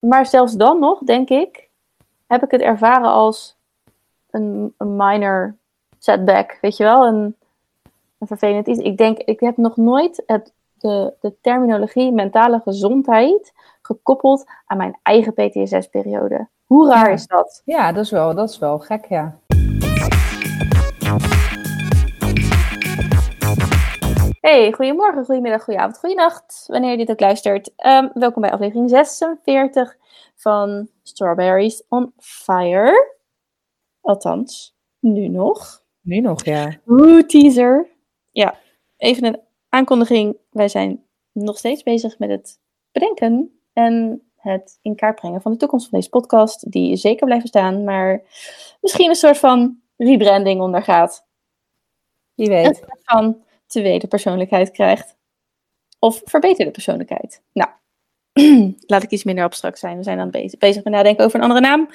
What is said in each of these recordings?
maar zelfs dan nog, denk ik, heb ik het ervaren als een, een minor setback. Weet je wel, een, een vervelend iets. Ik denk, ik heb nog nooit het, de, de terminologie mentale gezondheid gekoppeld aan mijn eigen PTSS-periode. Hoe raar Ja. is dat? Ja, dat is wel, dat is wel gek, ja. Hey, goedemorgen, goedemiddag, goedenavond, goedenacht, wanneer je dit ook luistert. Ehm, welkom bij aflevering 46 van Strawberries on Fire. Althans, nu nog. Nu nog, ja. Oeh, teaser. Ja, even een aankondiging. Wij zijn nog steeds bezig met het bedenken en het in kaart brengen van de toekomst van deze podcast. Die zeker blijven staan, maar misschien een soort van rebranding ondergaat. Wie weet. van tweede persoonlijkheid krijgt. Of verbeterde persoonlijkheid. Nou, laat ik iets minder abstract zijn. We zijn dan bezig, bezig met nadenken over een andere naam.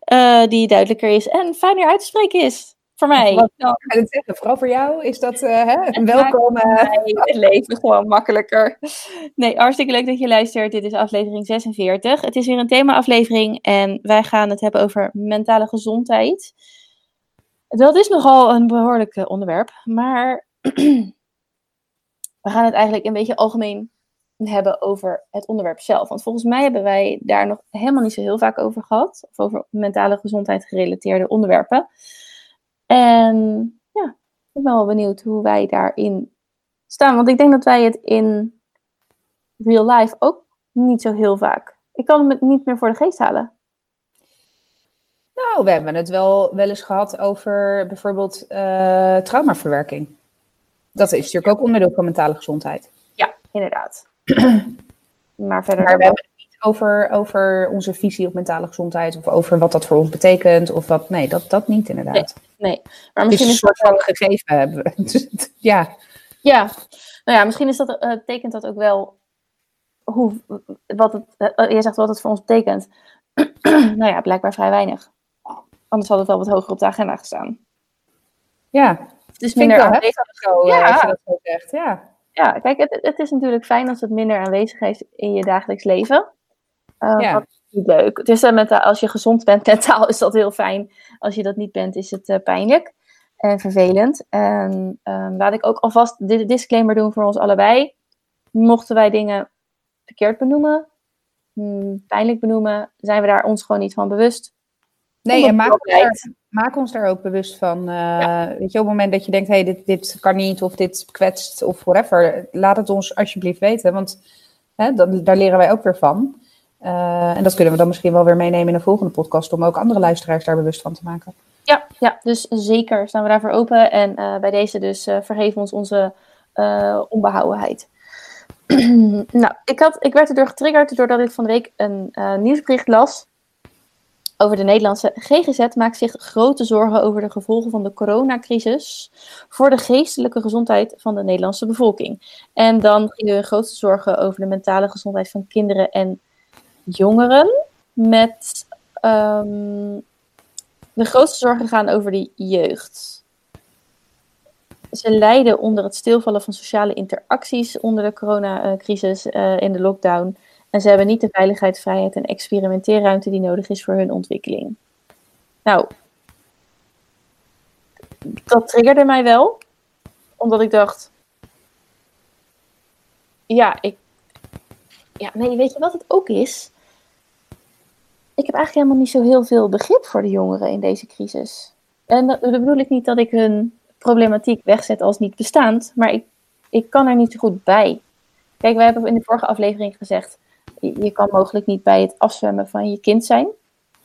eh, die duidelijker is en fijner uit te spreken is. Voor mij. Wat Nou, ik zeggen? Vooral voor jou is dat eh, hè, een welkom. het leven gewoon makkelijker. Nee, hartstikke leuk dat je luistert. Dit is aflevering 46. Het is weer een thema-aflevering en wij gaan het hebben over mentale gezondheid. Dat is nogal een behoorlijk eh, onderwerp, maar we gaan het eigenlijk een beetje algemeen hebben over het onderwerp zelf. Want volgens mij hebben wij daar nog helemaal niet zo heel vaak over gehad. Of over mentale gezondheid gerelateerde onderwerpen. En ja, ik ben wel benieuwd hoe wij daarin staan. Want ik denk dat wij het in real life ook niet zo heel vaak. Ik kan het niet meer voor de geest halen. Nou, we hebben het wel, wel eens gehad over bijvoorbeeld eh, traumaverwerking. Dat is natuurlijk ook onderdeel van mentale gezondheid. Ja, inderdaad. maar verder. Maar we hebben het niet over, over onze visie op mentale gezondheid of over wat dat voor ons betekent. Of wat, nee, dat, dat niet inderdaad. Nee, maar Het is misschien een is soort van gegeven hebben we. Dus ja, Ja, nou ja, misschien is dat, eh, tekent dat ook wel hoe, wat het, eh, jij zegt wat het voor ons betekent. nou ja, blijkbaar vrij weinig. Anders had het wel wat hoger op de agenda gestaan. ja. Ik minder aanwezig. zo, Ja. ja. als je dat zo zegt. Ja. Ja, kijk, het, het is natuurlijk fijn als het minder aanwezig is in je dagelijks leven. Uh, Ja. Is niet leuk. Het is, uh, mentaal, als je gezond bent mentaal is dat heel fijn. Als je dat niet bent is het uh, pijnlijk en vervelend. En um, laat ik ook alvast de disclaimer doen voor ons allebei. Mochten wij dingen verkeerd benoemen, hmm, pijnlijk benoemen, zijn we daar ons gewoon niet van bewust. Nee, en maak daar, maak ons daar ook bewust van. Uh, ja. Weet je, op het moment dat je denkt, hey, dit, dit kan niet, of dit kwetst, of whatever, laat het ons alsjeblieft weten. Want hè, dat, daar leren wij ook weer van. Uh, en dat kunnen we dan misschien wel weer meenemen in een volgende podcast, om ook andere luisteraars daar bewust van te maken. Ja, ja dus zeker staan we daarvoor open. En uh, bij deze dus vergeven ons onze onbehouwenheid. nou, ik, had, ik werd erdoor getriggerd doordat ik van de week een nieuwsbericht las over de Nederlandse GGZ maakt zich grote zorgen over de gevolgen van de coronacrisis voor de geestelijke gezondheid van de Nederlandse bevolking. En dan we grootste zorgen over de mentale gezondheid van kinderen en jongeren. Met um, de grootste zorgen gaan over de jeugd. Ze lijden onder het stilvallen van sociale interacties onder de coronacrisis uh, in de lockdown. En ze hebben niet de veiligheid, vrijheid en experimenteerruimte die nodig is voor hun ontwikkeling. Nou, dat triggerde mij wel. Omdat ik dacht. Ja, ik. Ja, nee, weet je wat het ook is? Ik heb eigenlijk helemaal niet zo heel veel begrip voor de jongeren in deze crisis. En dat, bedoel ik niet dat ik hun problematiek wegzet als niet bestaand, maar ik, ik kan er niet zo goed bij. Kijk, wij hebben in de vorige aflevering gezegd je kan mogelijk niet bij het afzwemmen van je kind zijn.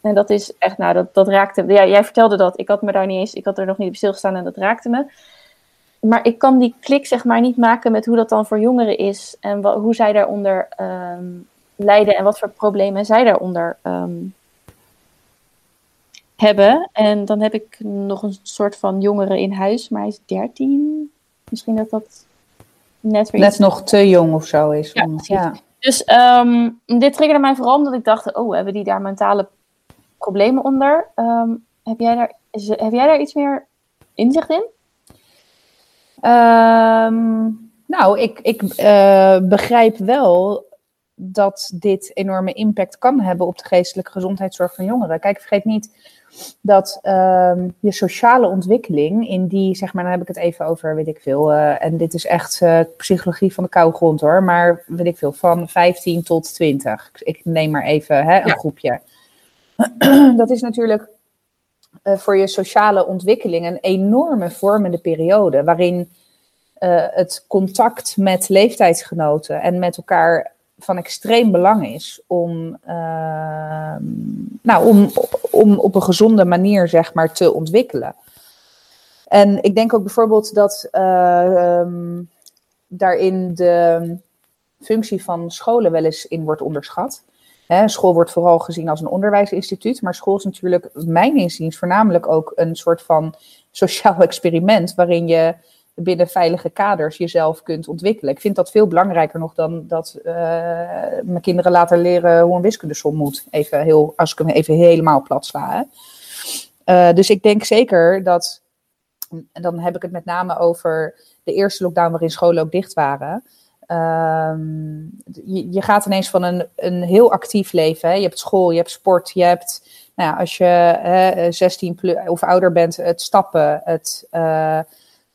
En dat is echt, nou, dat, dat raakte Ja, jij vertelde dat. Ik had me daar niet eens, ik had er nog niet op stilgestaan en dat raakte me. Maar ik kan die klik, zeg maar, niet maken met hoe dat dan voor jongeren is. En wat, hoe zij daaronder um, lijden en wat voor problemen zij daaronder um, hebben. En dan heb ik nog een soort van jongere in huis, maar hij is 13. Misschien dat dat net weer. Net nog te jong of zo is. Ja, om, ja. Dus um, dit triggerde mij vooral omdat ik dacht, oh, hebben die daar mentale problemen onder? Um, heb, jij daar, heb jij daar iets meer inzicht in? Um, nou, ik, ik uh, begrijp wel dat dit enorme impact kan hebben op de geestelijke gezondheidszorg van jongeren. Kijk, vergeet niet dat ehm, je sociale ontwikkeling in die, zeg maar, dan heb ik het even over, weet ik veel, uh, en dit is echt uh, psychologie van de koude grond hoor, maar weet ik veel, van 15 tot 20. Ik neem maar even hè, een ja. groepje. dat is natuurlijk uh, voor je sociale ontwikkeling een enorme vormende periode, waarin het contact met leeftijdsgenoten en met elkaar van extreem belang is om, uh, nou, om, om op een gezonde manier zeg maar, te ontwikkelen. En ik denk ook bijvoorbeeld dat um, daarin de functie van scholen wel eens in wordt onderschat. Hè, school wordt vooral gezien als een onderwijsinstituut, maar school is natuurlijk, mijn inziens, voornamelijk ook een soort van sociaal experiment waarin je binnen veilige kaders jezelf kunt ontwikkelen. Ik vind dat veel belangrijker nog dan dat uh, mijn kinderen later leren hoe een wiskundesom moet. Even heel, als ik hem even helemaal plat sla. Uh, dus ik denk zeker dat, en dan heb ik het met name over de eerste lockdown waarin scholen ook dicht waren. Uh, je, gaat ineens van een, een heel actief leven. Je hebt school, je hebt sport, je hebt, nou ja, als je hè, 16 plus, of ouder bent, het stappen, het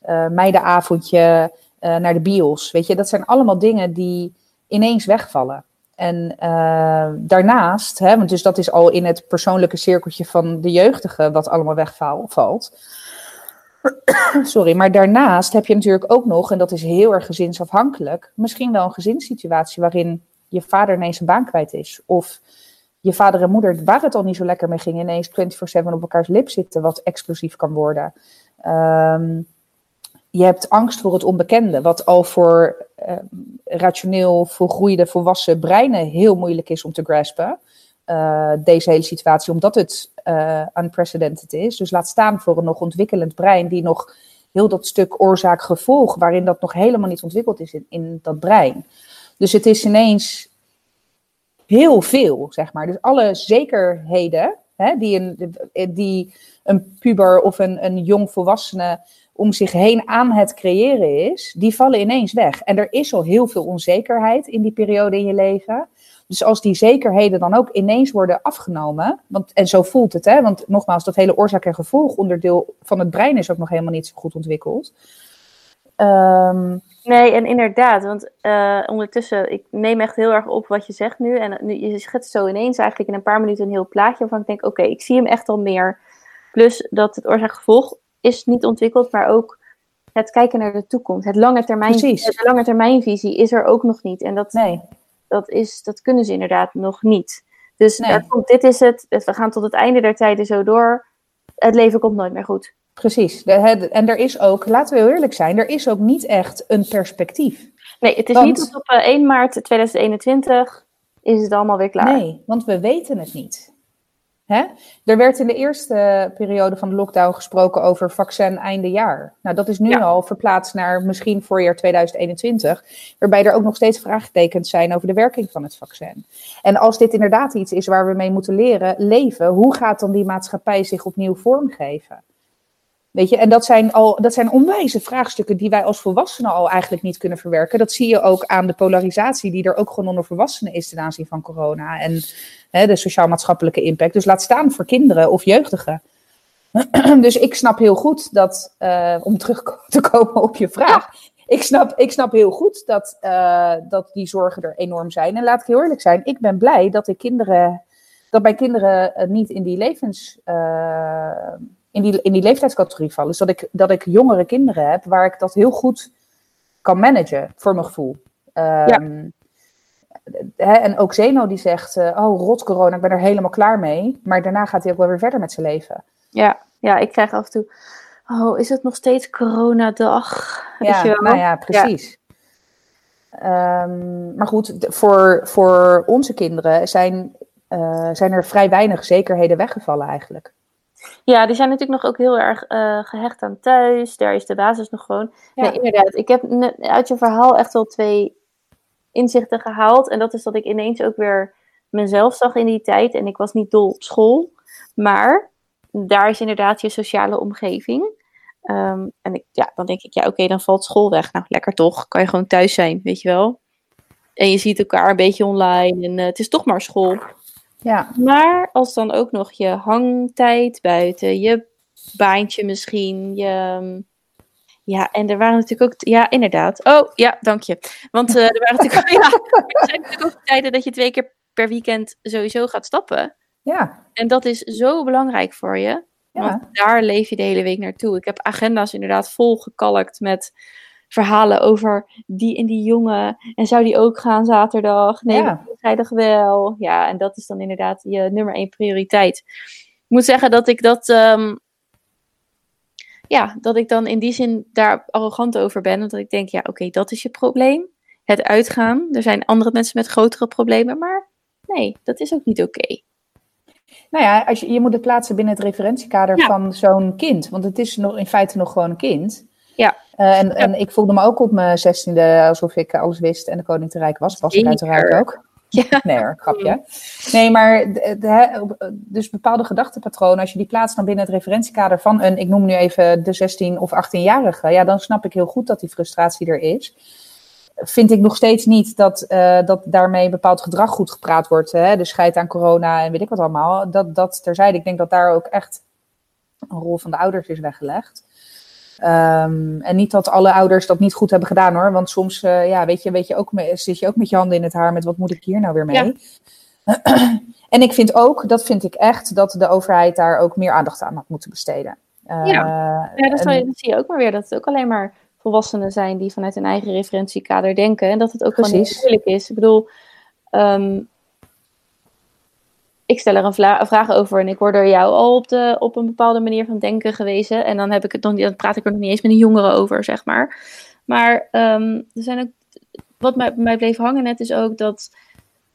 uh, meidenavondje uh, naar de bios. Weet je, dat zijn allemaal dingen die ineens wegvallen. En uh, daarnaast, hè, want dus dat is al in het persoonlijke cirkeltje van de jeugdige wat allemaal wegvalt. Sorry, maar daarnaast heb je natuurlijk ook nog, en dat is heel erg gezinsafhankelijk, misschien wel een gezinssituatie waarin je vader ineens een baan kwijt is. Of je vader en moeder, waar het al niet zo lekker mee ging, ineens 24-7 op elkaars lip zitten, wat explosief kan worden. Um, je hebt angst voor het onbekende, wat al voor uh, rationeel volgroeide volwassen breinen heel moeilijk is om te graspen. Uh, deze hele situatie, omdat het uh, unprecedented is. Dus laat staan voor een nog ontwikkelend brein, die nog heel dat stuk oorzaak-gevolg, waarin dat nog helemaal niet ontwikkeld is in, in dat brein. Dus het is ineens heel veel, zeg maar. Dus alle zekerheden hè, die, een, die een puber of een, een jong volwassene om zich heen aan het creëren is, die vallen ineens weg. En er is al heel veel onzekerheid in die periode in je leven. Dus als die zekerheden dan ook ineens worden afgenomen, want, en zo voelt het, hè, want nogmaals, dat hele oorzaak- en gevolg onderdeel van het brein is ook nog helemaal niet zo goed ontwikkeld. Um, nee, en inderdaad, want uh, ondertussen, ik neem echt heel erg op wat je zegt nu. En nu, je schetst zo ineens eigenlijk in een paar minuten een heel plaatje waarvan ik denk, oké, ik zie hem echt al meer. Plus dat het oorzaak-gevolg is niet ontwikkeld, maar ook het kijken naar de toekomst. Het lange termijn, de lange termijnvisie is er ook nog niet. En dat, nee. dat, is, dat kunnen ze inderdaad nog niet. Dus nee. komt, dit is het. We gaan tot het einde der tijden zo door. Het leven komt nooit meer goed. Precies. en er is ook, laten we heel eerlijk zijn, er is ook niet echt een perspectief. Nee, het is want, niet tot op 1 maart 2021 is het allemaal weer klaar. Nee, want we weten het niet. Hè? Er werd in de eerste periode van de lockdown gesproken over vaccin einde jaar. Nou, dat is nu ja. al verplaatst naar misschien voorjaar 2021, waarbij er ook nog steeds vraagtekens zijn over de werking van het vaccin. En als dit inderdaad iets is waar we mee moeten leren leven, hoe gaat dan die maatschappij zich opnieuw vormgeven? Weet je, en dat zijn, al, dat zijn onwijze vraagstukken die wij als volwassenen al eigenlijk niet kunnen verwerken. Dat zie je ook aan de polarisatie die er ook gewoon onder volwassenen is ten aanzien van corona. En hè, de sociaal-maatschappelijke impact. Dus laat staan voor kinderen of jeugdigen. dus ik snap heel goed dat, uh, om terug te komen op je vraag. Ik, snap, ik snap heel goed dat, uh, dat die zorgen er enorm zijn. En laat ik heel eerlijk zijn, ik ben blij dat ik kinderen, dat mijn kinderen uh, niet in die levens in die, in die leeftijdscategorie vallen. Dus dat ik, dat ik jongere kinderen heb waar ik dat heel goed kan managen, voor mijn gevoel. Um, ja. Hè, en ook Zeno die zegt, uh, oh rot corona, ik ben er helemaal klaar mee. Maar daarna gaat hij ook wel weer verder met zijn leven. Ja, ja ik krijg af en toe, oh is het nog steeds coronadag? Ja, nou ja, precies. Ja. Um, maar goed, voor, voor onze kinderen zijn, uh, zijn er vrij weinig zekerheden weggevallen eigenlijk. Ja, die zijn natuurlijk nog ook heel erg uh, gehecht aan thuis. Daar is de basis nog gewoon. Ja. Nee, inderdaad. Ik heb uit je verhaal echt wel twee inzichten gehaald. En dat is dat ik ineens ook weer mezelf zag in die tijd. En ik was niet dol op school. Maar daar is inderdaad je sociale omgeving. Um, en ik, ja, dan denk ik, ja, oké, okay, dan valt school weg. Nou, lekker toch. Kan je gewoon thuis zijn, weet je wel. En je ziet elkaar een beetje online en het is toch maar school. Ja. Maar als dan ook nog je hangtijd buiten, je baantje misschien, je... Ja, en er waren natuurlijk ook... Ja, inderdaad. Oh, ja, dank je. Want uh, er waren natuurlijk, ja, er zijn natuurlijk ook tijden dat je twee keer per weekend sowieso gaat stappen. Ja. En dat is zo belangrijk voor je. Want Ja. daar leef je de hele week naartoe. Ik heb agenda's inderdaad vol gekalkt met verhalen over die en die jongen. En zou die ook gaan zaterdag? Nee, Ja. vrijdag wel. Ja, en dat is dan inderdaad je nummer één prioriteit. Ik moet zeggen dat ik dat... ehm, ja, dat ik dan in die zin daar arrogant over ben. Omdat ik denk, ja, oké, dat is je probleem. Het uitgaan. Er zijn andere mensen met grotere problemen. Maar nee, dat is ook niet oké. Nou ja, als je, je moet het plaatsen binnen het referentiekader Ja. van zo'n kind. Want het is nog, in feite nog gewoon een kind. Ja. Eh, en, en ik voelde me ook op mijn zestiende alsof ik alles wist en de koning te rijk was. Was ik uiteraard ook. Ja. Nee hoor, grapje. Nee, maar de, de- hè, dus bepaalde gedachtepatronen, als je die plaatst dan binnen het referentiekader van een, ik noem nu even de 16 of 18-jarige, ja, dan snap ik heel goed dat die frustratie er is. Vind ik nog steeds niet dat, eh, dat daarmee bepaald gedrag goed gepraat wordt. Hè? De scheid aan corona en weet ik wat allemaal. Dat, dat terzijde. Ik denk dat daar ook echt een rol van de ouders is weggelegd. Ehm, en niet dat alle ouders dat niet goed hebben gedaan hoor. Want soms eh, ja, weet je, weet je ook, me- zit je ook met je handen in het haar met wat moet ik hier nou weer mee. en ik vind ook, dat vind ik echt, dat de overheid daar ook meer aandacht aan had moeten besteden. Eh, Ja, dat, en- zal je- dat zie je ook maar weer. Dat het ook alleen maar volwassenen zijn die vanuit hun eigen referentiekader denken. En dat het ook gewoon heel moeilijk is. Ik bedoel, ehm, ik stel er een, vla- een vraag over en ik word door jou al op, de, op een bepaalde manier van denken gewezen. En dan, heb ik het nog, dan praat ik er nog niet eens met een jongere over, zeg maar. Maar ehm, er zijn ook, wat mij, mij bleef hangen net is ook dat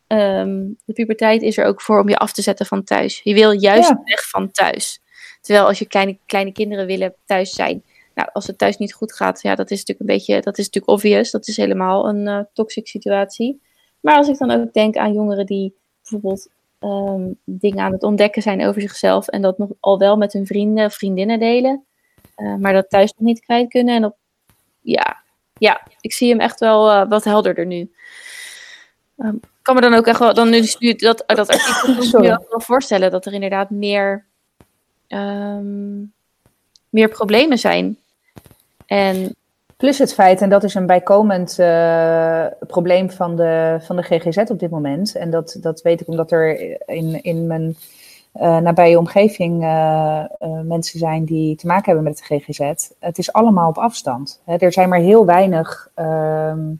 ehm, de puberteit is er ook voor om je af te zetten van thuis. Je wil juist Ja. weg van thuis. Terwijl als je kleine, kleine kinderen willen thuis zijn. Nou, als het thuis niet goed gaat, ja, dat is natuurlijk een beetje, dat is natuurlijk obvious. Dat is helemaal een eh toxic situatie. Maar als ik dan ook denk aan jongeren die bijvoorbeeld ehm, dingen aan het ontdekken zijn over zichzelf. En dat nog al wel met hun vrienden of vriendinnen delen. eh, maar dat thuis nog niet kwijt kunnen. En op, ja, ja, ik zie hem echt wel eh, wat helderder nu. Ik kan me dan ook echt wel, dan nu, nu dat, dat artikel me wel voorstellen dat er inderdaad meer, ehm, meer problemen zijn. En Plus het feit, en dat is een bijkomend eh, probleem van de, van de GGZ op dit moment. En dat, dat weet ik omdat er in, in mijn eh, nabije omgeving eh, mensen zijn die te maken hebben met het GGZ. Het is allemaal op afstand. Hè. Er zijn maar heel weinig ehm,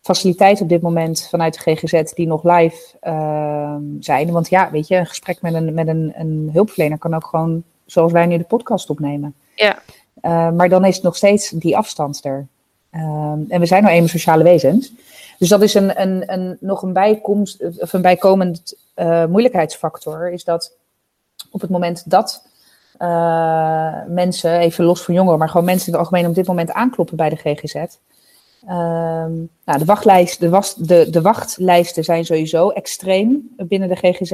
faciliteiten op dit moment vanuit de GGZ die nog live ehm, zijn. Want ja, weet je, een gesprek met een, met een, een hulpverlener kan ook gewoon, zoals wij nu de podcast opnemen. ja, Uh, maar dan is nog steeds die afstand er. Um, en we zijn nou eenmaal sociale wezens. Dus dat is een, een, een, nog een, bijkomst, of een bijkomend uh, moeilijkheidsfactor. Is dat op het moment dat uh, mensen, even los van jongeren, maar gewoon mensen in het algemeen op dit moment aankloppen bij de GGZ. Um, nou, de, wachtlijst, de, was, de, de wachtlijsten zijn sowieso extreem binnen de GGZ.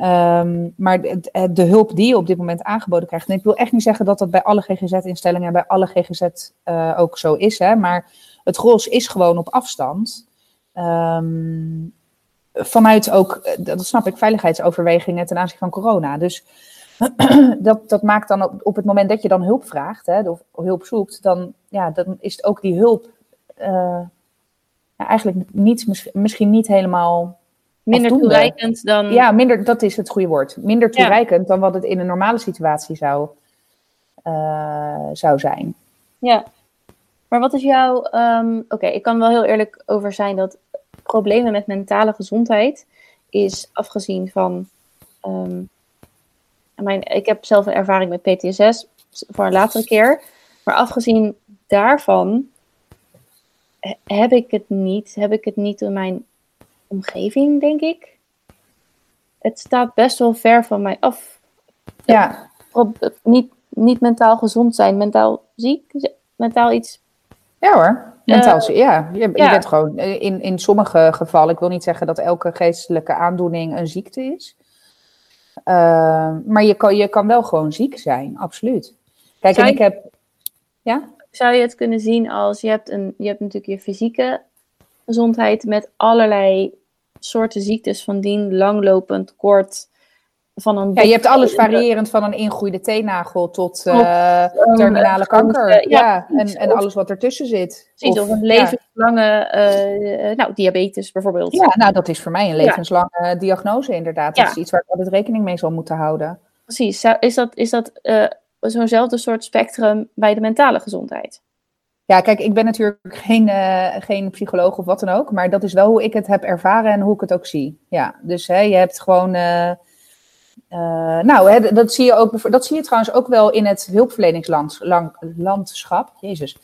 Um, maar de, hulp die je op dit moment aangeboden krijgt. En ik wil echt niet zeggen dat dat bij alle GGZ-instellingen en bij alle GGZ uh, ook zo is. Hè, maar het gros is gewoon op afstand. Um, vanuit ook, dat snap ik, veiligheidsoverwegingen ten aanzien van corona. Dus dat, dat maakt dan op, het moment dat je dan hulp vraagt, hè, of hulp zoekt, dan, ja, dan is ook die hulp ja, eigenlijk niet, misschien niet helemaal minder toereikend dan. Ja, minder, dat is het goede woord. Minder toereikend ja. dan wat het in een normale situatie zou, uh, zou zijn. Ja, maar wat is jouw. Um, Oké, okay, ik kan wel heel eerlijk over zijn dat problemen met mentale gezondheid is afgezien van. Um, mijn, ik heb zelf een ervaring met PTSS voor een latere keer. Maar afgezien daarvan heb ik het niet. Heb ik het niet in mijn omgeving, denk ik. Het staat best wel ver van mij af. Ja. Niet, niet mentaal gezond zijn, mentaal ziek, mentaal iets. Ja hoor, mentaal uh, ja. Je, je ja. bent gewoon in, in sommige gevallen, ik wil niet zeggen dat elke geestelijke aandoening een ziekte is. Uh, maar je kan, je kan wel gewoon ziek zijn, absoluut. Kijk, zou en ik heb. Ja? Zou je het kunnen zien als je hebt, een, je hebt natuurlijk je fysieke gezondheid met allerlei soorten ziektes van dien langlopend, kort, van een... Ja, je hebt alles variërend van een ingroeide teennagel tot uh, terminale kanker. ja, en, en alles wat ertussen zit. Precies, of, een levenslange uh, nou, diabetes bijvoorbeeld. Ja, nou dat is voor mij een levenslange diagnose inderdaad. Dat is iets waar ik altijd rekening mee zal moeten houden. Precies, is dat, is dat zo'nzelfde soort spectrum bij de mentale gezondheid? Ja, kijk, ik ben natuurlijk geen, uh, geen psycholoog of wat dan ook, maar dat is wel hoe ik het heb ervaren en hoe ik het ook zie. Ja, dus hè, je hebt gewoon. Uh, uh, nou, hè, dat, zie je ook, dat zie je trouwens ook wel in het hulpverleningslandschap. Jezus.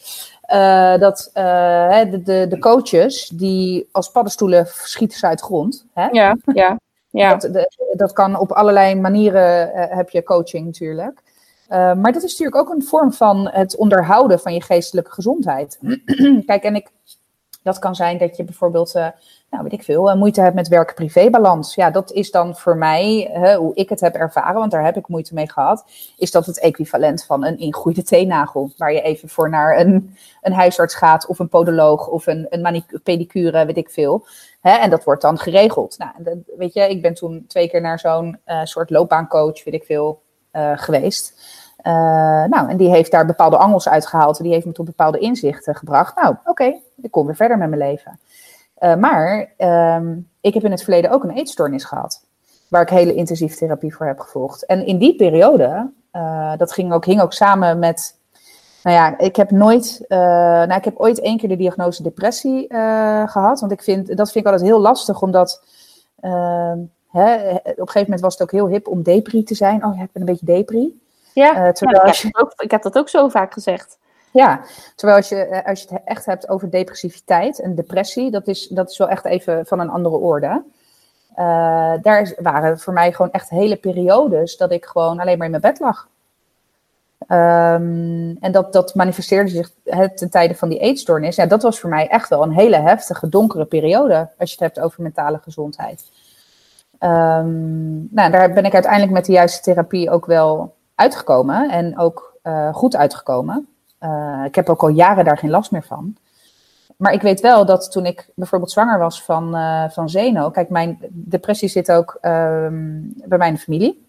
dat de, de, de, coaches die als paddenstoelen schieten ze uit grond. Hè? Ja, ja. ja. Dat, de, dat kan op allerlei manieren, heb je coaching natuurlijk. Uh, maar dat is natuurlijk ook een vorm van het onderhouden van je geestelijke gezondheid. Kijk, en ik, dat kan zijn dat je bijvoorbeeld, uh, nou weet ik veel, uh, moeite hebt met werk-privé-balans. Ja, dat is dan voor mij, hoe ik het heb ervaren, want daar heb ik moeite mee gehad, is dat het equivalent van een ingroeide teennagel. Waar je even voor naar een, een huisarts gaat, of een podoloog, of een, een pedicure, weet ik veel. En dat wordt dan geregeld. Nou, weet je, ik ben toen twee keer naar zo'n soort loopbaancoach, weet ik veel, geweest. Uh, nou, en die heeft daar bepaalde angels uitgehaald. Die heeft me tot bepaalde inzichten gebracht. Nou, oké, ik kom weer verder met mijn leven. Uh, maar um, ik heb in het verleden ook een eetstoornis gehad. Waar ik hele intensieve therapie voor heb gevolgd. En in die periode, dat ging ook, hing ook samen met. Nou ja, ik heb nooit. nou, ik heb ooit één keer de diagnose depressie gehad. Want ik vind, dat vind ik altijd heel lastig, omdat. Ehm, hè, op een gegeven moment was het ook heel hip om depri te zijn. Oh ja, ik ben een beetje depri. Ja, uh, als je... ook, ik heb dat ook zo vaak gezegd. Ja, terwijl als je, eh, als je het echt hebt over depressiviteit en depressie, dat is, dat is wel echt even van een andere orde. Uh, daar waren voor mij gewoon echt hele periodes dat ik gewoon alleen maar in mijn bed lag. Um, en dat, dat manifesteerde zich he, ten tijde van die eetstoornis. Ja, dat was voor mij echt wel een hele heftige, donkere periode. Als je het hebt over mentale gezondheid. Um, nou, daar ben ik uiteindelijk met de juiste therapie ook wel uitgekomen en ook uh, goed uitgekomen. Uh, ik heb ook al jaren daar geen last meer van. Maar ik weet wel dat toen ik bijvoorbeeld zwanger was van, uh, van Zeno. Kijk, mijn depressie zit ook um, bij mijn familie.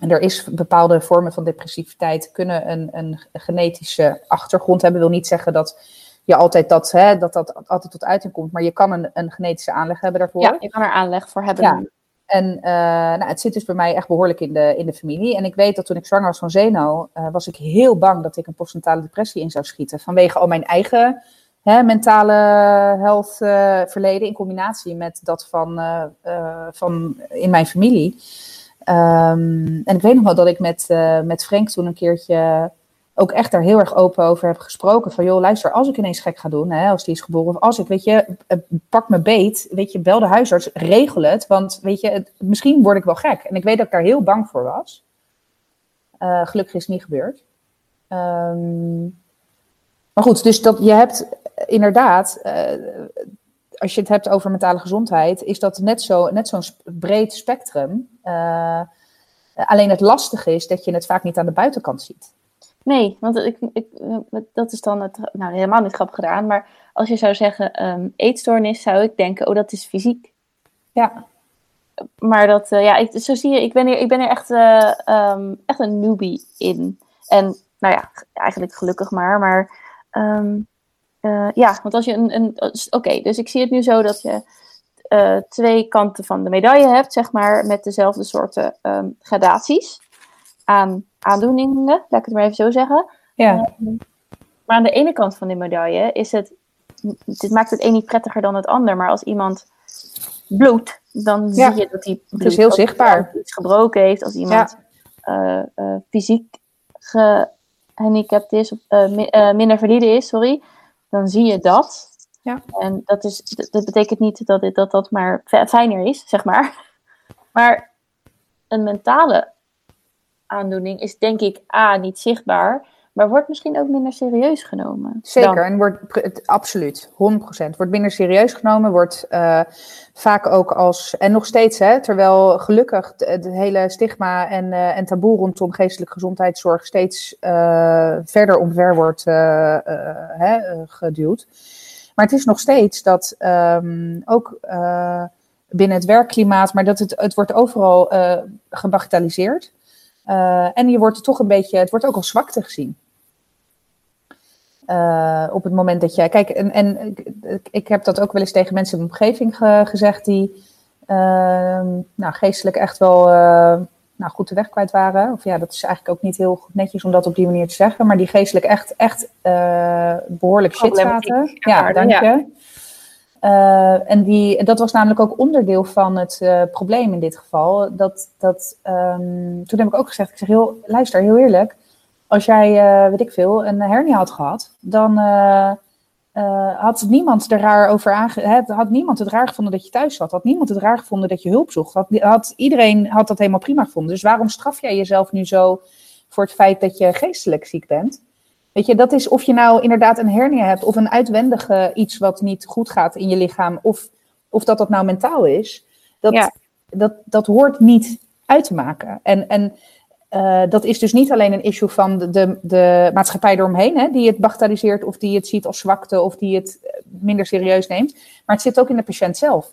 En er is bepaalde vormen van depressiviteit kunnen een, een genetische achtergrond hebben. Wil niet zeggen dat je altijd dat, hè, dat, dat altijd tot uiting komt. Maar je kan een, een genetische aanleg hebben daarvoor. Ja, je kan er aanleg voor hebben. Ja. En uh, nou, het zit dus bij mij echt behoorlijk in de, in de familie. En ik weet dat toen ik zwanger was van Zeno, uh, was ik heel bang dat ik een postnatale depressie in zou schieten. Vanwege al mijn eigen mentale health uh, verleden in combinatie met dat van, van in mijn familie. Um, en ik weet nog wel dat ik met, met Frank toen een keertje ook echt daar heel erg open over heb gesproken. Van joh, luister, als ik ineens gek ga doen, hè, als die is geboren, of als ik, weet je, eh, pak me beet, weet je, bel de huisarts, regel het, want weet je, misschien word ik wel gek. En ik weet dat ik daar heel bang voor was. Uh, gelukkig is het niet gebeurd. Um, maar goed, dus dat je hebt inderdaad, uh, als je het hebt over mentale gezondheid, is dat net zo'n net zo'n breed spectrum. Alleen het lastige is dat je het vaak niet aan de buitenkant ziet. Nee, want ik, ik, dat is dan het, nou, helemaal niet grappig gedaan. Maar als je zou zeggen um, eetstoornis, zou ik denken, oh, dat is fysiek. Ja. Maar dat, uh, ja, ik, zo zie je, ik ben hier, ik ben er echt, uh, um, echt een newbie in. En nou ja, eigenlijk gelukkig maar. Maar um, uh, ja, want als je een, een oké, okay, dus ik zie het nu zo dat je twee kanten van de medaille hebt, zeg maar, met dezelfde soorten gradaties aan aandoeningen, laat ik het maar even zo zeggen. Ja. Ehm, maar aan de ene kant van de medaille is het, dit maakt het een niet prettiger dan het ander, maar als iemand bloedt, dan zie je dat hij het is heel zichtbaar. iets gebroken heeft, als iemand ja. uh, uh, fysiek gehandicapt is, of uh, minder valide is, sorry, dan zie je dat. Ja. En dat, is, dat betekent niet dat, dit, dat dat maar fijner is, zeg maar. Maar een mentale aandoening is denk ik A, niet zichtbaar, maar wordt misschien ook minder serieus genomen. Zeker, en wordt absoluut, 100%. Wordt minder serieus genomen, wordt uh, vaak ook als, en nog steeds, hè, terwijl gelukkig het hele stigma en, uh, en taboe rondom geestelijke gezondheidszorg steeds uh, verder omver wordt hè, geduwd. Maar het is nog steeds dat ehm, ook binnen het werkklimaat, maar dat het, het wordt overal gebagatelliseerd. Uh, en je wordt er toch een beetje, het wordt ook als zwakte gezien. op het moment dat jij, kijk, en, en ik, ik, heb dat ook wel eens tegen mensen in mijn omgeving ge, gezegd die ehm, nou, geestelijk echt wel nou, goed de weg kwijt waren. Of ja, dat is eigenlijk ook niet heel netjes om dat op die manier te zeggen. Maar die geestelijk echt, echt behoorlijk shit zaten. Ja, dank je. Uh, en die, dat was namelijk ook onderdeel van het uh, probleem in dit geval. Dat, dat, um, toen heb ik ook gezegd, ik zeg heel, luister, heel eerlijk. Als jij, weet ik veel, een hernia had gehad, dan had niemand er raar over aange... Had niemand het raar gevonden dat je thuis zat? Had niemand het raar gevonden dat je hulp zocht? Had, iedereen had dat helemaal prima gevonden. Dus waarom straf jij jezelf nu zo voor het feit dat je geestelijk ziek bent? Weet je, dat is of je nou inderdaad een hernia hebt of een uitwendige iets wat niet goed gaat in je lichaam, of, of dat dat nou mentaal is. Dat, dat, dat hoort niet uit te maken. En, en uh, dat is dus niet alleen een issue van de, de, de maatschappij eromheen, hè, die het bagatelliseert of die het ziet als zwakte of die het eh, minder serieus neemt, maar het zit ook in de patiënt zelf.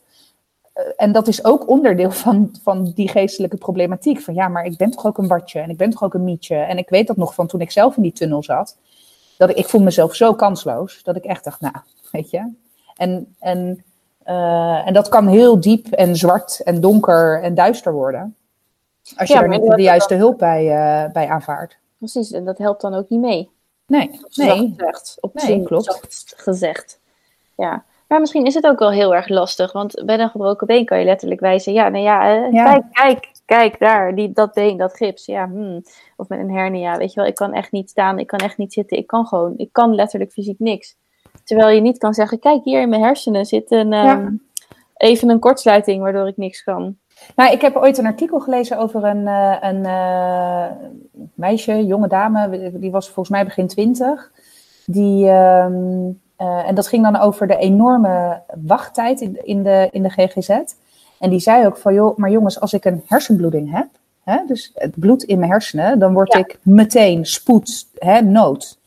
Uh, en dat is ook onderdeel van, van die geestelijke problematiek. Van ja, maar ik ben toch ook een watje en ik ben toch ook een mietje. En ik weet dat nog van toen ik zelf in die tunnel zat. Dat ik, ik voel mezelf zo kansloos dat ik echt dacht, nou, weet je. En, en, uh, en dat kan heel diep en zwart en donker en duister worden. Als je er niet de juiste hulp bij, uh, bij aanvaardt. Precies, en dat helpt dan ook niet mee. Nee, nee. Gezegd, op nee, klopt. gezegd. Ja. Maar misschien is het ook wel heel erg lastig, want bij een gebroken been kan je letterlijk wijzen, ja, nou ja, ja. kijk, kijk, kijk daar, die, dat been, dat gips, ja, hmm. of met een hernia, weet je wel, ik kan echt niet staan, ik kan echt niet zitten, ik kan gewoon, ik kan letterlijk fysiek niks. Terwijl je niet kan zeggen, kijk, hier in mijn hersenen zit een, um, ja. even een kortsluiting waardoor ik niks kan. Nou, ik heb ooit een artikel gelezen over een, uh, een uh, meisje, jonge dame, die was volgens mij begin twintig. Die, um, uh, en dat ging dan over de enorme wachttijd in, in, de, in de GGZ. En die zei ook van, joh, maar jongens, als ik een hersenbloeding heb, hè, dus het bloed in mijn hersenen, dan word ja. ik meteen spoed, hè, nood.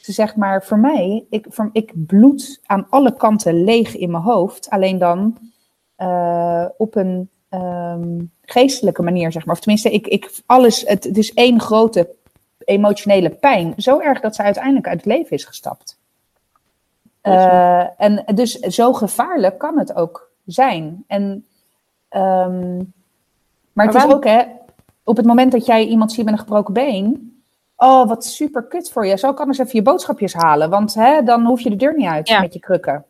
Ze zegt maar, voor mij, ik, voor, ik bloed aan alle kanten leeg in mijn hoofd, alleen dan op een um, geestelijke manier, zeg maar. Of tenminste, ik, ik, alles, het, het is één grote emotionele pijn. Zo erg dat ze uiteindelijk uit het leven is gestapt. Uh, en dus zo gevaarlijk kan het ook zijn. En, um, maar, maar het is ook, hè, op het moment dat jij iemand ziet met een gebroken been. Oh, wat super kut voor je. Zo kan eens even je boodschapjes halen. Want hè, dan hoef je de deur niet uit ja. met je krukken.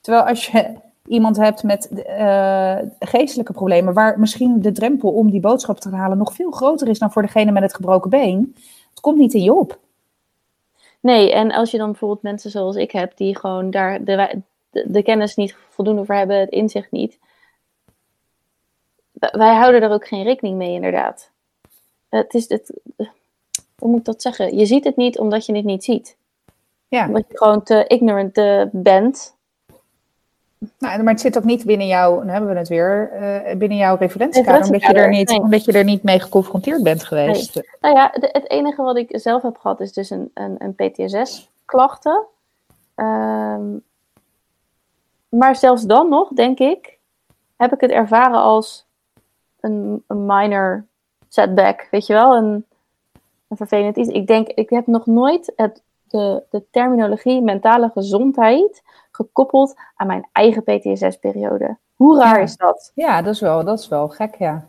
Terwijl als je iemand hebt met uh, geestelijke problemen, waar misschien de drempel om die boodschap te halen nog veel groter is dan voor degene met het gebroken been, het komt niet in je op. Nee, en als je dan bijvoorbeeld mensen zoals ik heb, die gewoon daar de, de, de kennis niet voldoende voor hebben, het inzicht niet. Wij houden er ook geen rekening mee, inderdaad. Het is het, hoe moet ik dat zeggen? Je ziet het niet omdat je het niet ziet. Ja. Omdat je gewoon te ignorant uh, bent nou, maar het zit ook niet binnen jouw, dan hebben we het weer, uh, binnen jouw referentiekader, omdat je, er niet, nee. omdat je er niet mee geconfronteerd bent geweest. Nee. Nou ja, de, het enige wat ik zelf heb gehad is dus een, een, een PTSS-klachten. Um, maar zelfs dan nog, denk ik, heb ik het ervaren als een, een minor setback, weet je wel, een, een vervelend iets. Ik denk, ik heb nog nooit het, de, de terminologie mentale gezondheid gekoppeld aan mijn eigen PTSS-periode. Hoe raar ja. is dat? Ja, dat is wel, dat is wel gek, ja.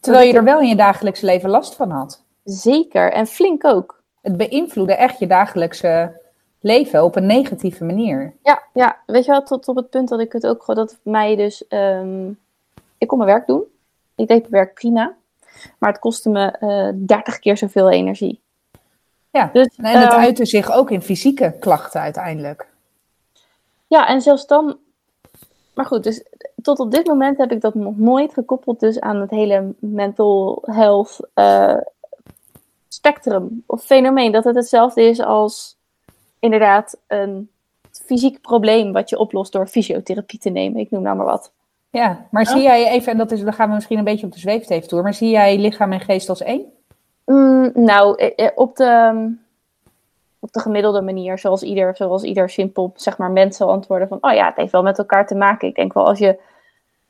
Terwijl je er wel in je dagelijkse leven last van had. Zeker, en flink ook. Het beïnvloedde echt je dagelijkse leven op een negatieve manier. Ja, ja. weet je wel, tot op het punt dat ik het ook gewoon, dat mij dus, um, ik kon mijn werk doen. Ik deed mijn werk prima, maar het kostte me uh, eh, 30 keer zoveel energie. Ja, dus, en het uh, uitte zich ook in fysieke klachten uiteindelijk. Ja, en zelfs dan. Maar goed, dus tot op dit moment heb ik dat nog nooit gekoppeld dus aan het hele mental health uh, spectrum of fenomeen. Dat het hetzelfde is als inderdaad een fysiek probleem wat je oplost door fysiotherapie te nemen. Ik noem nou maar wat. Ja, maar ja. zie jij even, en dat is, dan gaan we misschien een beetje op de zweefteef maar zie jij lichaam en geest als één? Mm, nou, op de op de gemiddelde manier, zoals ieder, zoals ieder simpel zeg maar, mens zal antwoorden van, oh ja, het heeft wel met elkaar te maken. Ik denk wel als je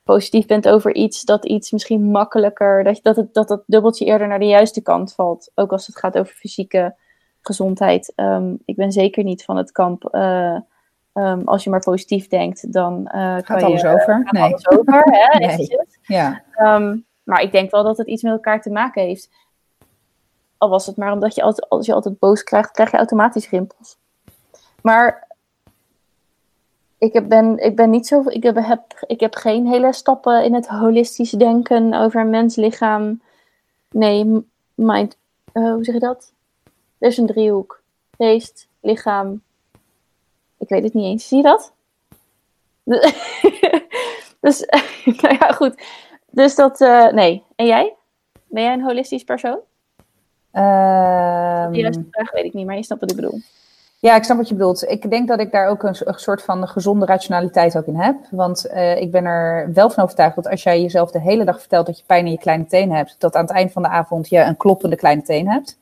positief bent over iets, dat iets misschien makkelijker, dat, dat, het, dat het dubbeltje eerder naar de juiste kant valt. Ook als het gaat over fysieke gezondheid. Um, ik ben zeker niet van het kamp. Uh, um, als je maar positief denkt, dan uh, gaat kan alles je, over. Gaat nee. alles over. Hè, nee. Ja. Um, maar ik denk wel dat het iets met elkaar te maken heeft. Al was het maar omdat je altijd, als je altijd boos krijgt, krijg je automatisch rimpels. Maar ik heb, ben, ik ben niet zo. Ik heb, ik heb geen hele stappen in het holistisch denken over mens, lichaam. Nee, mind. Uh, hoe zeg je dat? Er is een driehoek: geest, lichaam. Ik weet het niet eens. Zie je dat? dus, nou ja, goed. Dus dat, uh, nee. En jij? Ben jij een holistisch persoon? Um, de juiste vraag weet ik niet, maar je snapt wat ik bedoel. Ja, ik snap wat je bedoelt. Ik denk dat ik daar ook een, een soort van gezonde rationaliteit ook in heb. Want uh, ik ben er wel van overtuigd dat als jij jezelf de hele dag vertelt dat je pijn in je kleine teen hebt, dat aan het eind van de avond je een kloppende kleine teen hebt.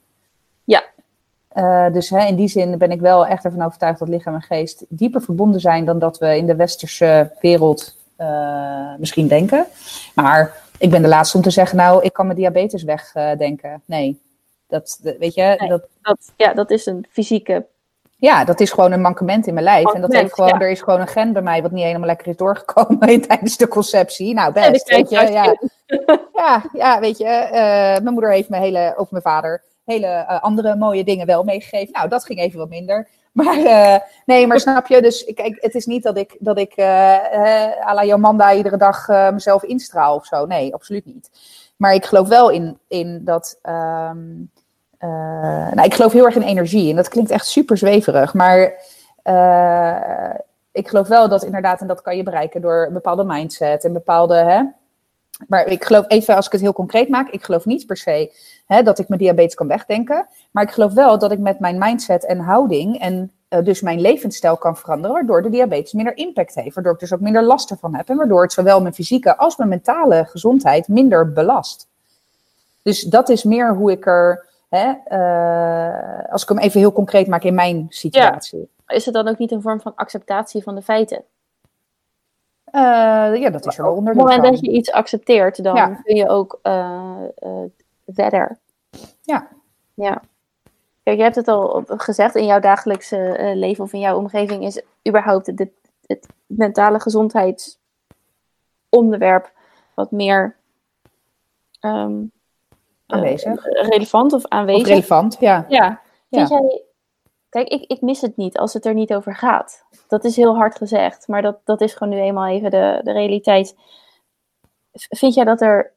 Uh, dus hè, in die zin ben ik wel echt ervan overtuigd dat lichaam en geest dieper verbonden zijn dan dat we in de westerse wereld uh, misschien denken. Maar ik ben de laatste om te zeggen, nou, ik kan mijn diabetes wegdenken. nee, dat, weet je, nee, dat, dat, ja, dat is een fysieke ja, dat is gewoon een mankement in mijn lijf. En dat heeft gewoon, ja. er is gewoon een gen bij mij wat niet helemaal lekker is doorgekomen tijdens de conceptie. Nou, best. Ja, weet je, ja. ja, ja, weet je. Uh, mijn moeder heeft me hele, of mijn vader, hele uh, andere mooie dingen wel meegegeven. Nou, dat ging even wat minder. Maar uh, nee, maar snap je? Dus kijk, het is niet dat ik, dat ik à la Jomanda iedere dag mezelf instraal of zo. Nee, absoluut niet. Maar ik geloof wel in, in dat. Uh, nou, ik geloof heel erg in energie en dat klinkt echt super zweverig, maar uh, ik geloof wel dat inderdaad, en dat kan je bereiken door een bepaalde mindset en bepaalde. Hè, maar ik geloof even, als ik het heel concreet maak, ik geloof niet per se hè, dat ik mijn diabetes kan wegdenken, maar ik geloof wel dat ik met mijn mindset en houding en uh, dus mijn levensstijl kan veranderen, waardoor de diabetes minder impact heeft, waardoor ik dus ook minder last ervan heb en waardoor het zowel mijn fysieke als mijn mentale gezondheid minder belast. Dus dat is meer hoe ik er Hè, uh, als ik hem even heel concreet maak in mijn situatie. Ja. Is het dan ook niet een vorm van acceptatie van de feiten? Uh, ja, dat is er wel onder. Op het moment dat je iets accepteert, dan ja. kun je ook uh, verder. Ja. Ja. Kijk, je hebt het al gezegd, in jouw dagelijkse leven of in jouw omgeving is überhaupt het, het mentale gezondheidsonderwerp wat meer um, aanwezig. Uh, relevant of aanwezig. Of relevant, ja. Ja. Vind ja. jij... Kijk, ik, ik mis het niet als het er niet over gaat. Dat is heel hard gezegd, maar dat, dat is gewoon nu eenmaal even de, de realiteit. Vind jij dat er...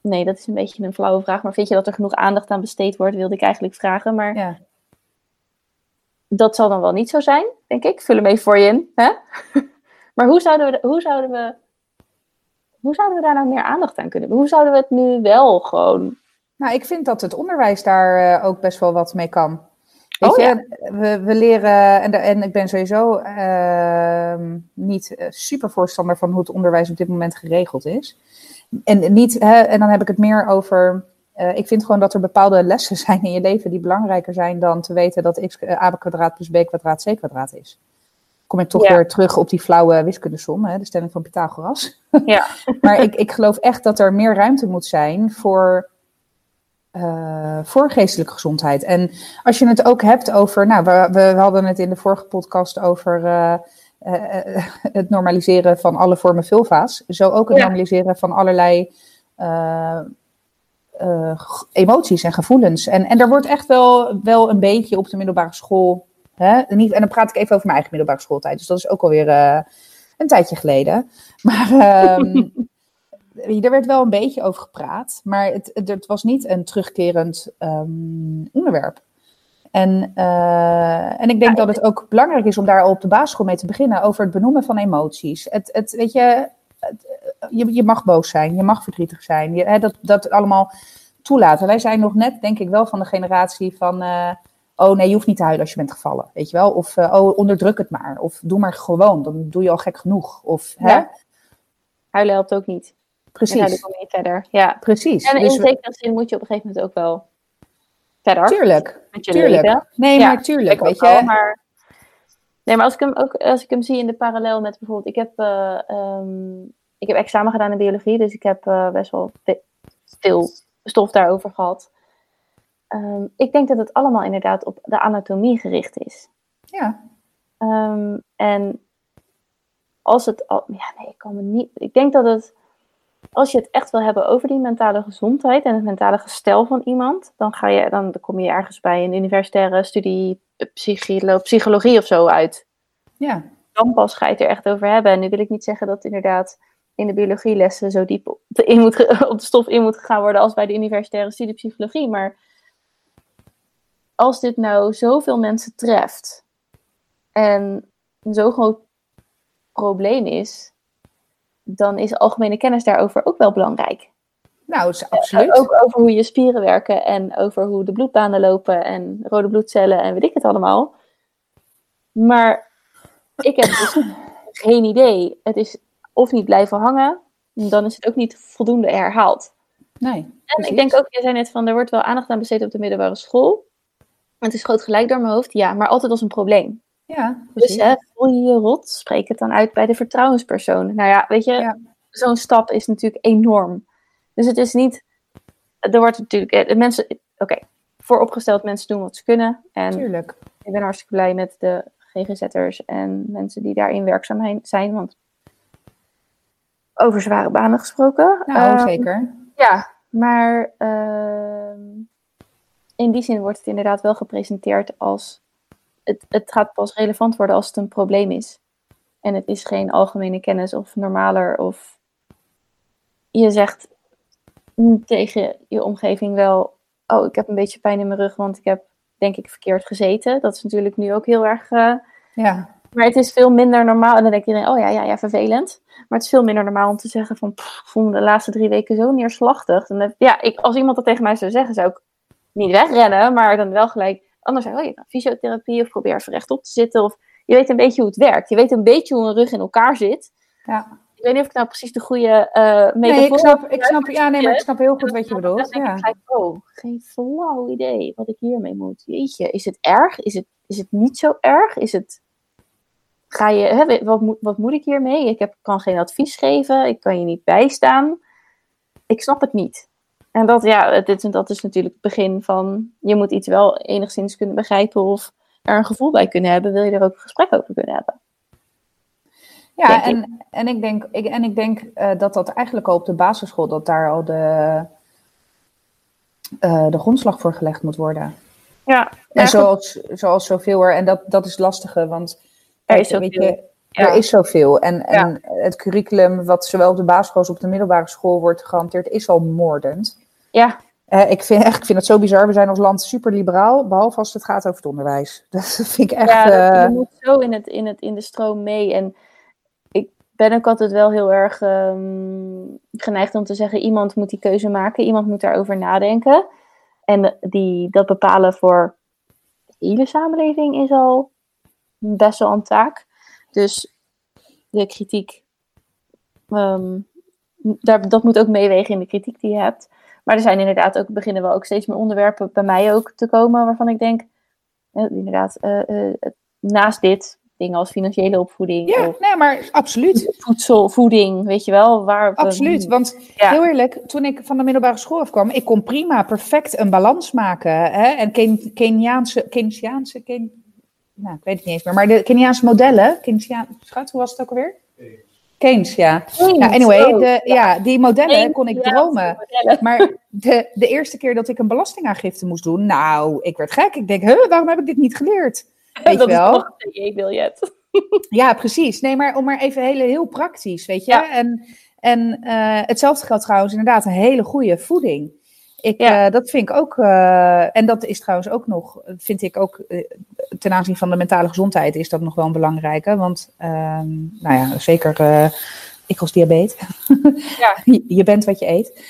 Nee, dat is een beetje een flauwe vraag, maar vind je dat er genoeg aandacht aan besteed wordt, wilde ik eigenlijk vragen. Maar ja. dat zal dan wel niet zo zijn, denk ik. Vul hem even voor je in. Hè? maar hoe zouden we... Hoe zouden we hoe zouden we daar nou meer aandacht aan kunnen hebben? Hoe zouden we het nu wel gewoon. Nou, ik vind dat het onderwijs daar uh, ook best wel wat mee kan. Weet oh, je, ja. we, we leren, en, en ik ben sowieso uh, niet super voorstander van hoe het onderwijs op dit moment geregeld is. En, niet, hè, en dan heb ik het meer over. Uh, ik vind gewoon dat er bepaalde lessen zijn in je leven die belangrijker zijn dan te weten dat x a kwadraat plus b kwadraat c kwadraat is kom ik toch Ja. weer terug op die flauwe wiskundesom, hè, de stelling van Pythagoras. Ja. maar ik, ik geloof echt dat er meer ruimte moet zijn voor, eh, voor geestelijke gezondheid. En als je het ook hebt over, nou, we, we hadden het in de vorige podcast over eh, het normaliseren van alle vormen vulva's. Zo ook het Ja. normaliseren van allerlei eh, eh, emoties en gevoelens. En, en er wordt echt wel, wel een beetje op de middelbare school. Hè? Niet, en dan praat ik even over mijn eigen middelbare schooltijd. Dus dat is ook alweer een tijdje geleden. Maar ehm, er werd wel een beetje over gepraat. Maar het, het, het was niet een terugkerend ehm, onderwerp. En, eh, en ik denk Ja, dat het ook belangrijk is om daar al op de basisschool mee te beginnen over het benoemen van emoties. Het, het, weet je, het- je, je mag boos zijn, je mag verdrietig zijn. Je, hè, dat, dat allemaal toelaten. Wij zijn nog net, denk ik wel, van de generatie van. eh, oh nee, je hoeft niet te huilen als je bent gevallen. Weet je wel? Of eh, oh, onderdruk het maar. Of doe maar gewoon, dan doe je al gek genoeg. Of hè? Huilen helpt ook niet. En huilen Precies. kom je niet verder. Ja. Precies. En in Dus zekere zin moet je op een gegeven moment ook wel verder. tuurlijk. Met tuurlijk. Nee, maar tuurlijk, weet je. maar, nee, maar als ik, hem ook, als ik hem zie in de parallel met bijvoorbeeld... Ik heb, uh, um, ik heb examen gedaan in biologie, dus ik heb uh, best wel veel stof daarover gehad. Um, ik denk dat het allemaal inderdaad op de anatomie gericht is. Ja. Um, en als het al, ja, nee, ik kan me niet. Ik denk dat het, als je het echt wil hebben over die mentale gezondheid en het mentale gestel van iemand, dan, ga je, dan, kom je ergens bij een universitaire studie psycholo psychologie of zo uit. Ja. Dan pas ga je het er echt over hebben. En nu wil ik niet zeggen dat inderdaad in de biologielessen zo diep op de, in moet, op de stof in moet gegaan worden als bij de universitaire studie psychologie. Maar als dit nou zoveel mensen treft en een zo groot probleem is, dan is algemene kennis daarover ook wel belangrijk. Nou, absoluut. ook over hoe je spieren werken en over hoe de bloedbanen lopen en rode bloedcellen en weet ik het allemaal. Maar ik heb dus geen idee. Het is of niet blijven hangen, dan is het ook niet voldoende herhaald. Nee. En ik denk ook, je zei net van, er wordt wel aandacht aan besteed op de middelbare school. Het is groot gelijk door mijn hoofd, ja, maar altijd als een probleem. Ja, dus hè, voel je je rot, spreek het dan uit bij de vertrouwenspersoon. Nou ja, weet je, zo'n stap is natuurlijk enorm. Dus het is niet, er wordt natuurlijk, eh, de mensen, oké, vooropgesteld mensen doen wat ze kunnen. En Tuurlijk. ik ben hartstikke blij met de GGZ'ers en mensen die daarin werkzaam zijn, want over zware banen gesproken. Nou, um, zeker. Ja, maar uh, in die zin wordt het inderdaad wel gepresenteerd als het, het gaat pas relevant worden als het een probleem is. En het is geen algemene kennis of normaler of je zegt tegen je omgeving wel, oh ik heb een beetje pijn in mijn rug, want ik heb denk ik verkeerd gezeten. Dat is natuurlijk nu ook heel erg. Uh, ja. Maar het is veel minder normaal. En dan denk iedereen, oh ja, ja, ja, vervelend. Maar het is veel minder normaal om te zeggen van, pff, ik voel me de laatste drie weken zo neerslachtig. Dan ja, ik, als iemand dat tegen mij zou zeggen, zou ik niet wegrennen, maar dan wel gelijk anders zeg oh, je fysiotherapie of probeer even rechtop te zitten. Of je weet een beetje hoe het werkt. Je weet een beetje hoe een rug in elkaar zit. Ja. Ik weet niet of ik nou precies de goede uh, Nee, ik snap, ik snap, ja, nee, maar ik snap heel goed wat je bedoelt. Ja. Ik, oh, geen flauw idee wat ik hiermee moet. Jeetje, is het erg? Is het, is het niet zo erg? Is het... Ga je, hè, wat, moet, wat moet ik hiermee? Ik heb, kan geen advies geven. Ik kan je niet bijstaan. Ik snap het niet. En dat, ja, dit, dat is natuurlijk het begin van, je moet iets wel enigszins kunnen begrijpen of er een gevoel bij kunnen hebben, wil je er ook een gesprek over kunnen hebben. Ja, en ik. en ik denk, ik, en ik denk uh, dat dat eigenlijk al op de basisschool, dat daar al de, uh, de grondslag voor gelegd moet worden. Ja. En zoals, zoals zoveel er, en dat, dat is lastige, want er is weet je, er is zoveel. En, en het curriculum, wat zowel op de basisschool als op de middelbare school wordt gehanteerd, is al moordend. Ja. Uh, ik, vind, echt, ik vind het zo bizar. We zijn als land super liberaal, behalve als het gaat over het onderwijs. Dat vind ik echt. Ja, dat, je moet zo in, het, in, het, in de stroom mee. En ik ben ook altijd wel heel erg um, geneigd om te zeggen: iemand moet die keuze maken, iemand moet daarover nadenken. En die, dat bepalen voor de hele samenleving is al best wel een taak. Dus de kritiek, um, daar, dat moet ook meewegen in de kritiek die je hebt. Maar er zijn inderdaad ook, beginnen wel ook steeds meer onderwerpen bij mij ook te komen waarvan ik denk, eh, inderdaad, uh, uh, naast dit, dingen als financiële opvoeding. Ja, of nee, maar absoluut. Voedsel, voeding, weet je wel. Waar absoluut, want ja. heel eerlijk, toen ik van de middelbare school afkwam, ik kon prima perfect een balans maken. Hè? En Ken Keniaanse, Keynesiaanse, Ken, nou, ik weet het niet eens meer, maar de Keniaanse modellen, Keynesiaan, schat, hoe was het ook alweer? Keynes, ja. Keynes, ja anyway, de, ja, die modellen Keynes, kon ik dromen. Maar de, de eerste keer dat ik een belastingaangifte moest doen, nou, ik werd gek. Ik denk, huh, waarom heb ik dit niet geleerd? Weet dat je wel? is een biljet. ja, precies. Nee, maar om maar even hele, heel praktisch, weet je. Ja. En, en uh, hetzelfde geldt trouwens inderdaad een hele goede voeding. Ik, ja. uh, dat vind ik ook, uh, en dat is trouwens ook nog, vind ik ook uh, ten aanzien van de mentale gezondheid is dat nog wel een belangrijke. Want, ehm, nou ja, zeker ik als diabetes. ja. je bent wat je eet.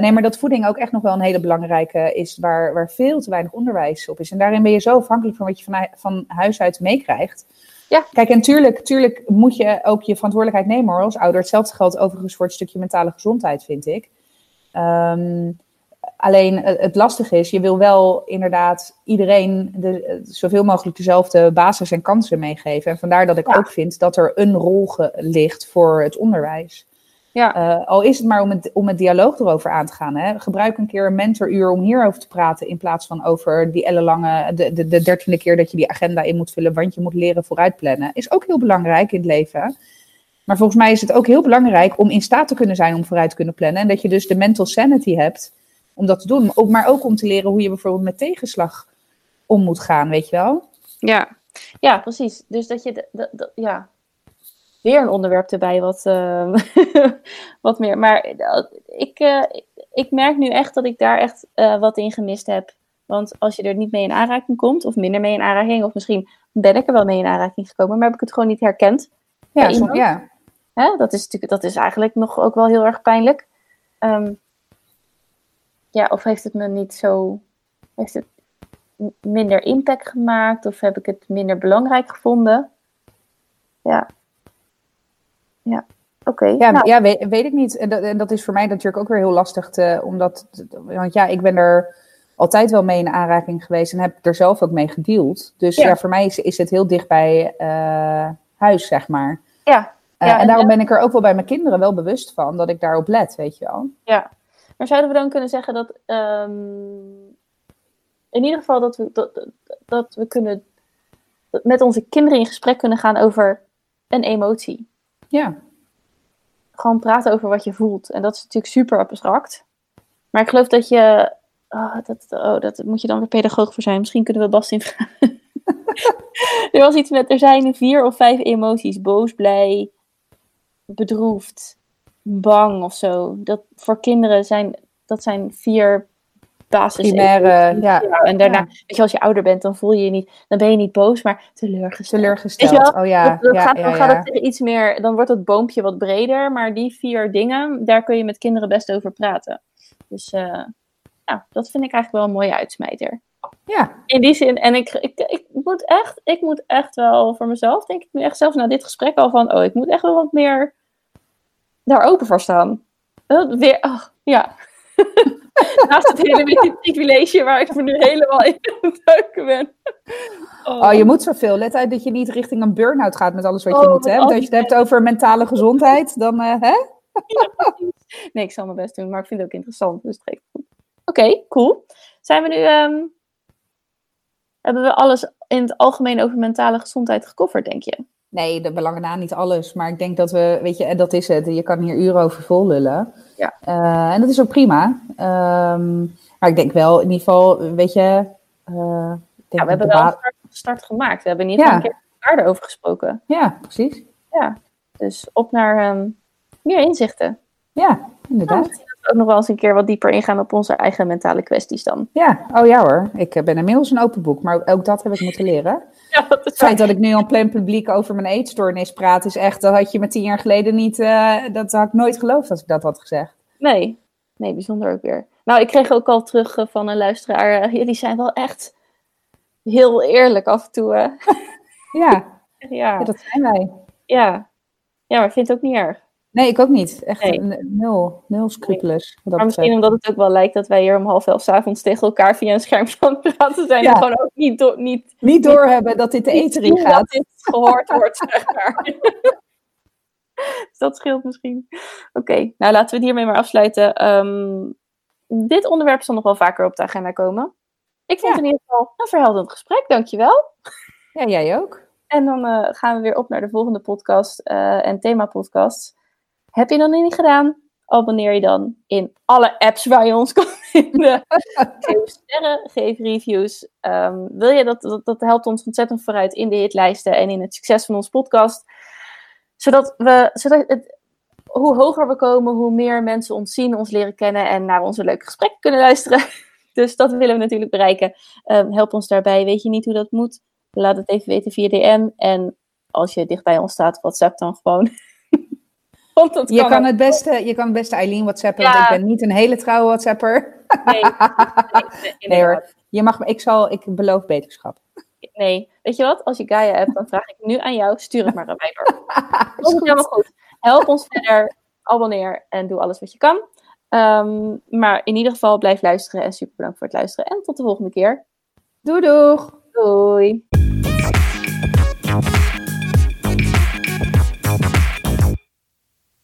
nee, maar dat voeding ook echt nog wel een hele belangrijke is, waar, waar veel te weinig onderwijs op is. En daarin ben je zo afhankelijk van wat je van, van huis uit meekrijgt. Ja. Kijk, en tuurlijk, tuurlijk moet je ook je verantwoordelijkheid nemen hoor, als ouder. Hetzelfde geldt overigens voor het stukje mentale gezondheid, vind ik. Um, alleen het lastige is, je wil wel inderdaad iedereen de, zoveel mogelijk dezelfde basis en kansen meegeven. En vandaar dat ik ook vind dat er een rol ligt voor het onderwijs. Ja. Uh, al is het maar om het, om het dialoog erover aan te gaan. Hè. Gebruik een keer een mentoruur om hierover te praten. In plaats van over die ellenlange, de, de, de dertiende keer dat je die agenda in moet vullen. Want je moet leren vooruitplannen. Is ook heel belangrijk in het leven. Maar volgens mij is het ook heel belangrijk om in staat te kunnen zijn om vooruit te kunnen plannen. En dat je dus de mental sanity hebt om dat te doen. Maar ook om te leren hoe je bijvoorbeeld met tegenslag om moet gaan, weet je wel? Ja, ja precies. Dus dat je, de, ja, weer een onderwerp erbij wat, uh, wat meer. Maar uh, ik, uh, ik merk nu echt dat ik daar echt wat in gemist heb. Want als je er niet mee in aanraking komt, of minder mee in aanraking, of misschien ben ik er wel mee in aanraking gekomen, maar heb ik het gewoon niet herkend. Ja, ja. Hè? Dat, is natuurlijk, dat is eigenlijk nog ook wel heel erg pijnlijk. Um, ja, of heeft het me niet zo. Heeft het minder impact gemaakt? Of heb ik het minder belangrijk gevonden? Ja. Ja. Oké. ja, nou. ja weet, weet, ik niet. En dat, en dat, is voor mij natuurlijk ook weer heel lastig te, omdat, want ja, ik ben er altijd wel mee in aanraking geweest en heb er zelf ook mee gedeeld. Dus ja, voor mij is, is het heel dicht bij uh, huis, zeg maar. Ja. Uh, ja en, en daarom ben ik er ook wel bij mijn kinderen wel bewust van dat ik daarop let, weet je wel. Ja, maar zouden we dan kunnen zeggen dat um, in ieder geval dat we, dat, dat we kunnen met onze kinderen in gesprek kunnen gaan over een emotie? Ja. Gewoon praten over wat je voelt. En dat is natuurlijk super abstract. Maar ik geloof dat je. Oh, dat, oh, dat moet je dan weer pedagoog voor zijn. Misschien kunnen we Bas in vragen. er was iets met. Er zijn vier of vijf emoties: boos, blij, bedroefd, bang of zo. Dat voor kinderen zijn dat zijn vier basis. Primaire, ja. En daarna, weet je, als je ouder bent, dan voel je je niet, dan ben je niet boos, maar teleurgesteld. Teleurgesteld. Oh ja. Dan, ja, gaat, dan gaat het iets meer, dan wordt het boompje wat breder, maar die vier dingen, daar kun je met kinderen best over praten. Dus uh, ja, dat vind ik eigenlijk wel een mooie uitsmijter. Ja. In die zin, en ik, ik, ik, moet echt, ik moet echt wel voor mezelf, denk ik nu echt zelfs na dit gesprek al van, oh, ik moet echt wel wat meer daar open voor staan. Weer, oh, ja. Naast het hele privilege waar ik me nu helemaal in het duiken ben. Oh. oh. je moet zoveel. Let uit dat je niet richting een burn-out gaat met alles wat je oh, moet. Hè? Als je het hebt over mentale gezondheid, dan uh, hè? nee, ik zal mijn best doen, maar ik vind het ook interessant. Dus het goed. Oké, cool. Zijn we nu... Um... Hebben we alles in het algemeen over mentale gezondheid gecoverd, denk je? Nee, de belangen na niet alles. Maar ik denk dat we, weet je, en dat is het. Je kan hier uren over vol lullen. Ja. Uh, en dat is ook prima. Um, maar ik denk wel, in ieder geval, weet je. Uh, ja, we hebben wel een start, start, gemaakt. We hebben in ieder geval een keer met over gesproken. Ja, precies. Ja, dus op naar um, meer inzichten. Ja, inderdaad. Nou, ook nog wel eens een keer wat dieper ingaan op onze eigen mentale kwesties dan. Ja, oh ja hoor. Ik ben inmiddels een open boek, maar ook dat heb ik moeten leren. Ja, het feit dat ik nu al plein publiek over mijn eetstoornis praat, is echt, dat had je me tien jaar geleden niet, uh, dat had ik nooit geloofd als ik dat had gezegd. Nee, nee, bijzonder ook weer. Nou, ik kreeg ook al terug uh, van een luisteraar, uh, jullie zijn wel echt heel eerlijk af en toe. ja. ja. ja, dat zijn wij. Ja, ja maar ik vind het ook niet erg. Nee, ik ook niet. Echt nul, nul scrupules. Nee. Maar misschien omdat het ook wel lijkt dat wij hier om half elf avonds tegen elkaar via een scherm aan praten zijn. En gewoon ook niet, do niet, niet doorhebben dat dit de eten in gaat. Dat dit gehoord wordt, zeg maar. dus dat scheelt misschien. Oké, nou laten we het hiermee maar afsluiten. Um, dit onderwerp zal nog wel vaker op de agenda komen. Ik vond het in ieder geval een verhelderend gesprek, dankjewel. Ja, jij ook. En dan uh, gaan we weer op naar de volgende podcast uh, en thema-podcast. Heb je dat nog niet gedaan? Abonneer je dan in alle apps waar je ons kan vinden. geef sterren, geef reviews. Um, wil je dat, dat, helpt ons ontzettend vooruit in de hitlijsten en in het succes van ons podcast. Zodat we, zodat het, hoe hoger we komen, hoe meer mensen ons zien, ons leren kennen en naar onze leuke gesprekken kunnen luisteren. Dus dat willen we natuurlijk bereiken. Um, help ons daarbij. Weet je niet hoe dat moet? Laat het even weten via DM. En als je dicht bij ons staat, WhatsApp dan gewoon je, kan het beste, je kan het beste Eileen WhatsAppen, want ik ben niet een hele trouwe WhatsApper. Nee, nee, hoor. Je mag, ik, zal, ik beloof beterschap. Nee, weet je wat? Als je Gaia hebt, dan vraag ik nu aan jou, stuur het maar aan mij door. Dat is helemaal goed. Help ons verder, abonneer en doe alles wat je kan. Ehm, maar in ieder geval blijf luisteren en super bedankt voor het luisteren. En tot de volgende keer. Doei doeg! Doei!